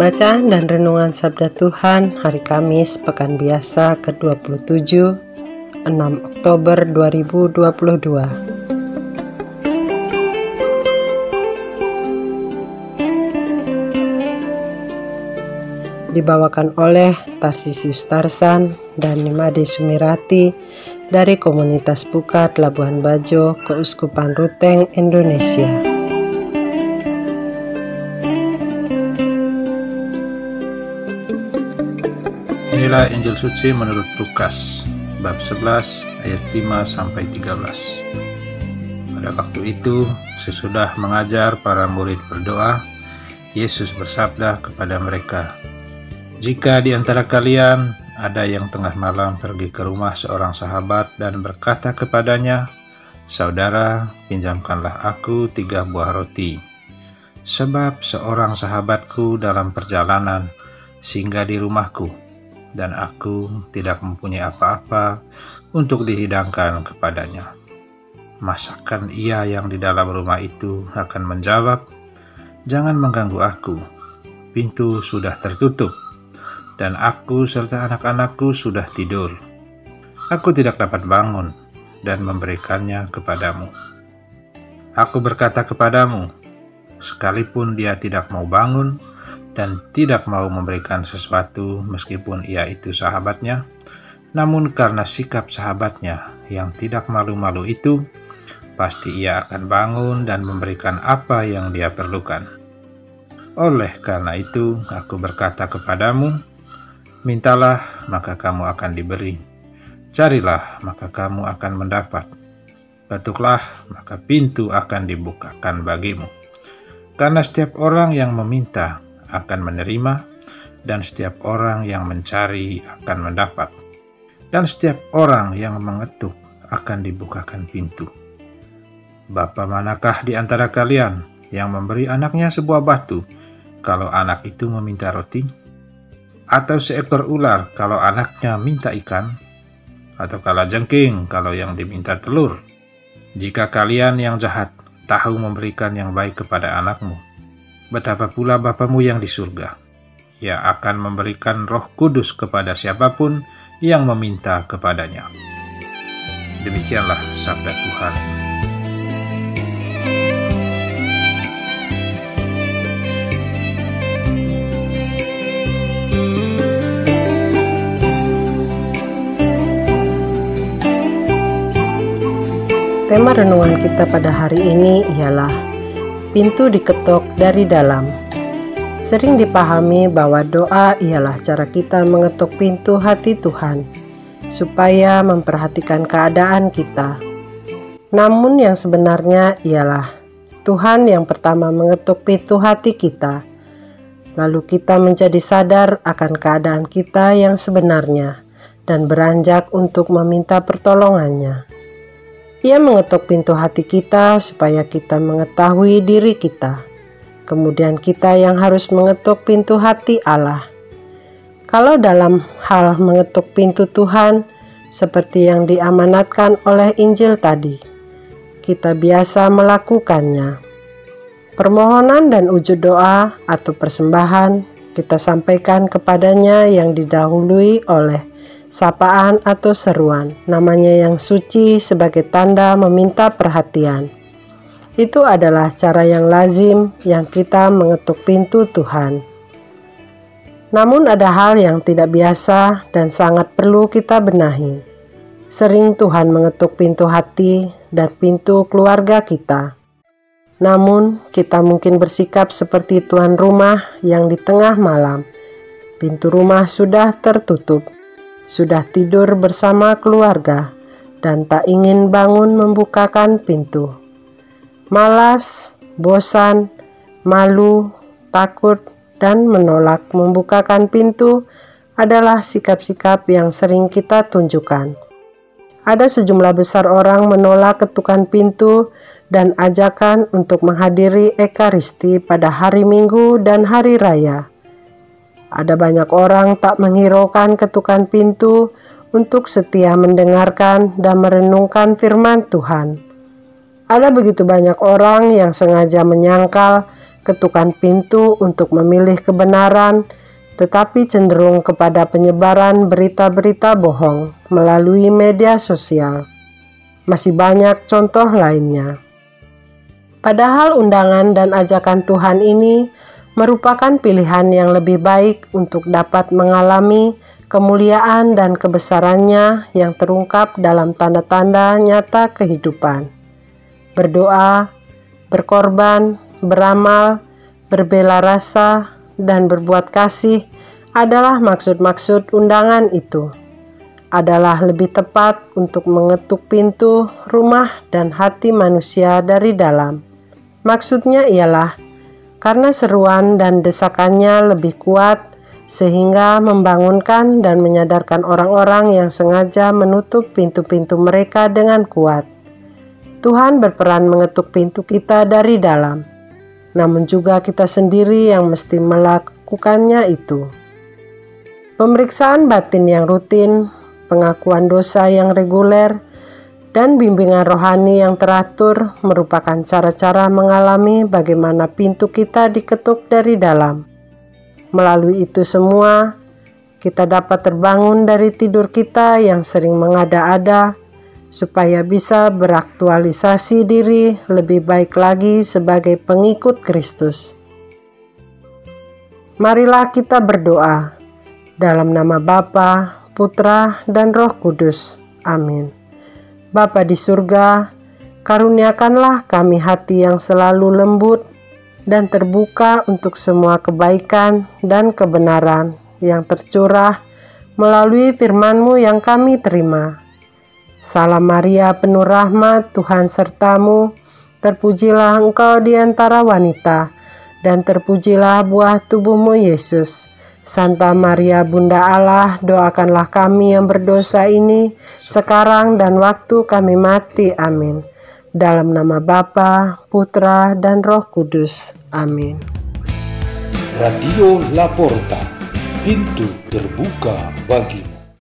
Bacaan dan Renungan Sabda Tuhan Hari Kamis Pekan Biasa ke-27 6 Oktober 2022 Dibawakan oleh Tarsisius Tarsan dan Nimade Sumirati dari Komunitas Pukat Labuan Bajo, Keuskupan Ruteng, Indonesia. Inilah Injil suci menurut Lukas bab 11 ayat 5 sampai 13. Pada waktu itu, sesudah mengajar para murid berdoa, Yesus bersabda kepada mereka, "Jika di antara kalian ada yang tengah malam pergi ke rumah seorang sahabat dan berkata kepadanya, 'Saudara, pinjamkanlah aku tiga buah roti, sebab seorang sahabatku dalam perjalanan singgah di rumahku.' Dan aku tidak mempunyai apa-apa untuk dihidangkan kepadanya. Masakan ia yang di dalam rumah itu akan menjawab, Jangan mengganggu aku, pintu sudah tertutup, dan aku serta anak-anakku sudah tidur. Aku tidak dapat bangun dan memberikannya kepadamu. Aku berkata kepadamu, sekalipun dia tidak mau bangun, dan tidak mau memberikan sesuatu meskipun ia itu sahabatnya, namun karena sikap sahabatnya yang tidak malu-malu itu, pasti ia akan bangun dan memberikan apa yang dia perlukan. Oleh karena itu, aku berkata kepadamu, mintalah maka kamu akan diberi, carilah maka kamu akan mendapat, ketuklah maka pintu akan dibukakan bagimu. Karena setiap orang yang meminta, akan menerima, dan setiap orang yang mencari akan mendapat, dan setiap orang yang mengetuk akan dibukakan pintu. Bapa manakah di antara kalian yang memberi anaknya sebuah batu kalau anak itu meminta roti? Atau seekor ular kalau anaknya minta ikan? Atau kala jengking kalau yang diminta telur? Jika kalian yang jahat tahu memberikan yang baik kepada anakmu, betapa pula Bapamu yang di surga. Ia akan memberikan roh kudus kepada siapa pun yang meminta kepadanya. Demikianlah sabda Tuhan. Tema renungan kita pada hari ini ialah pintu diketok dari dalam. Sering dipahami bahwa doa ialah cara kita mengetuk pintu hati Tuhan, supaya memperhatikan keadaan kita. Namun, yang sebenarnya ialah Tuhan yang pertama mengetuk pintu hati kita, lalu kita menjadi sadar akan keadaan kita yang sebenarnya dan beranjak untuk meminta pertolongannya. Ia mengetuk pintu hati kita supaya kita mengetahui diri kita. Kemudian kita yang harus mengetuk pintu hati Allah. Kalau dalam hal mengetuk pintu Tuhan, seperti yang diamanatkan oleh Injil tadi, kita biasa melakukannya. Permohonan dan wujud doa atau persembahan kita sampaikan kepadanya yang didahului oleh sapaan atau seruan, namanya yang suci sebagai tanda meminta perhatian. Itu adalah cara yang lazim yang kita mengetuk pintu Tuhan. Namun ada hal yang tidak biasa dan sangat perlu kita benahi. Sering Tuhan mengetuk pintu hati dan pintu keluarga kita. Namun, kita mungkin bersikap seperti tuan rumah yang di tengah malam. Pintu rumah sudah tertutup sudah tidur bersama keluarga dan tak ingin bangun membukakan pintu. Malas, bosan, malu, takut, dan menolak membukakan pintu adalah sikap-sikap yang sering kita tunjukkan. Ada sejumlah besar orang menolak ketukan pintu dan ajakan untuk menghadiri Ekaristi pada hari Minggu dan hari raya. Ada banyak orang tak menghiraukan ketukan pintu untuk setia mendengarkan dan merenungkan firman Tuhan. Ada begitu banyak orang yang sengaja menyangkal ketukan pintu untuk memilih kebenaran, tetapi cenderung kepada penyebaran berita-berita bohong melalui media sosial. Masih banyak contoh lainnya. Padahal undangan dan ajakan Tuhan ini merupakan pilihan yang lebih baik untuk dapat mengalami kemuliaan dan kebesarannya yang terungkap dalam tanda-tanda nyata kehidupan. Berdoa, berkorban, beramal, berbela rasa, dan berbuat kasih adalah maksud-maksud undangan itu. Adalah lebih tepat untuk mengetuk pintu rumah dan hati manusia dari dalam Maksudnya ialah karena seruan dan desakannya lebih kuat sehingga membangunkan dan menyadarkan orang-orang yang sengaja menutup pintu-pintu mereka dengan kuat. Tuhan berperan mengetuk pintu kita dari dalam, namun juga kita sendiri yang mesti melakukannya itu. Pemeriksaan batin yang rutin, pengakuan dosa yang reguler, dan bimbingan rohani yang teratur merupakan cara-cara mengalami bagaimana pintu kita diketuk dari dalam. Melalui itu semua, kita dapat terbangun dari tidur kita yang sering mengada-ada, supaya bisa beraktualisasi diri lebih baik lagi sebagai pengikut Kristus. Marilah kita berdoa dalam nama Bapa, Putra, dan Roh Kudus. Amin. Bapa di surga, karuniakanlah kami hati yang selalu lembut dan terbuka untuk semua kebaikan dan kebenaran yang tercurah melalui firman-Mu yang kami terima. Salam Maria penuh rahmat, Tuhan sertamu, terpujilah engkau di antara wanita, dan terpujilah buah tubuhmu Yesus. Santa Maria Bunda Allah, doakanlah kami yang berdosa ini sekarang dan waktu kami mati. Amin. Dalam nama Bapa, Putra, dan Roh Kudus. Amin. Radio Laporta, pintu terbuka bagimu.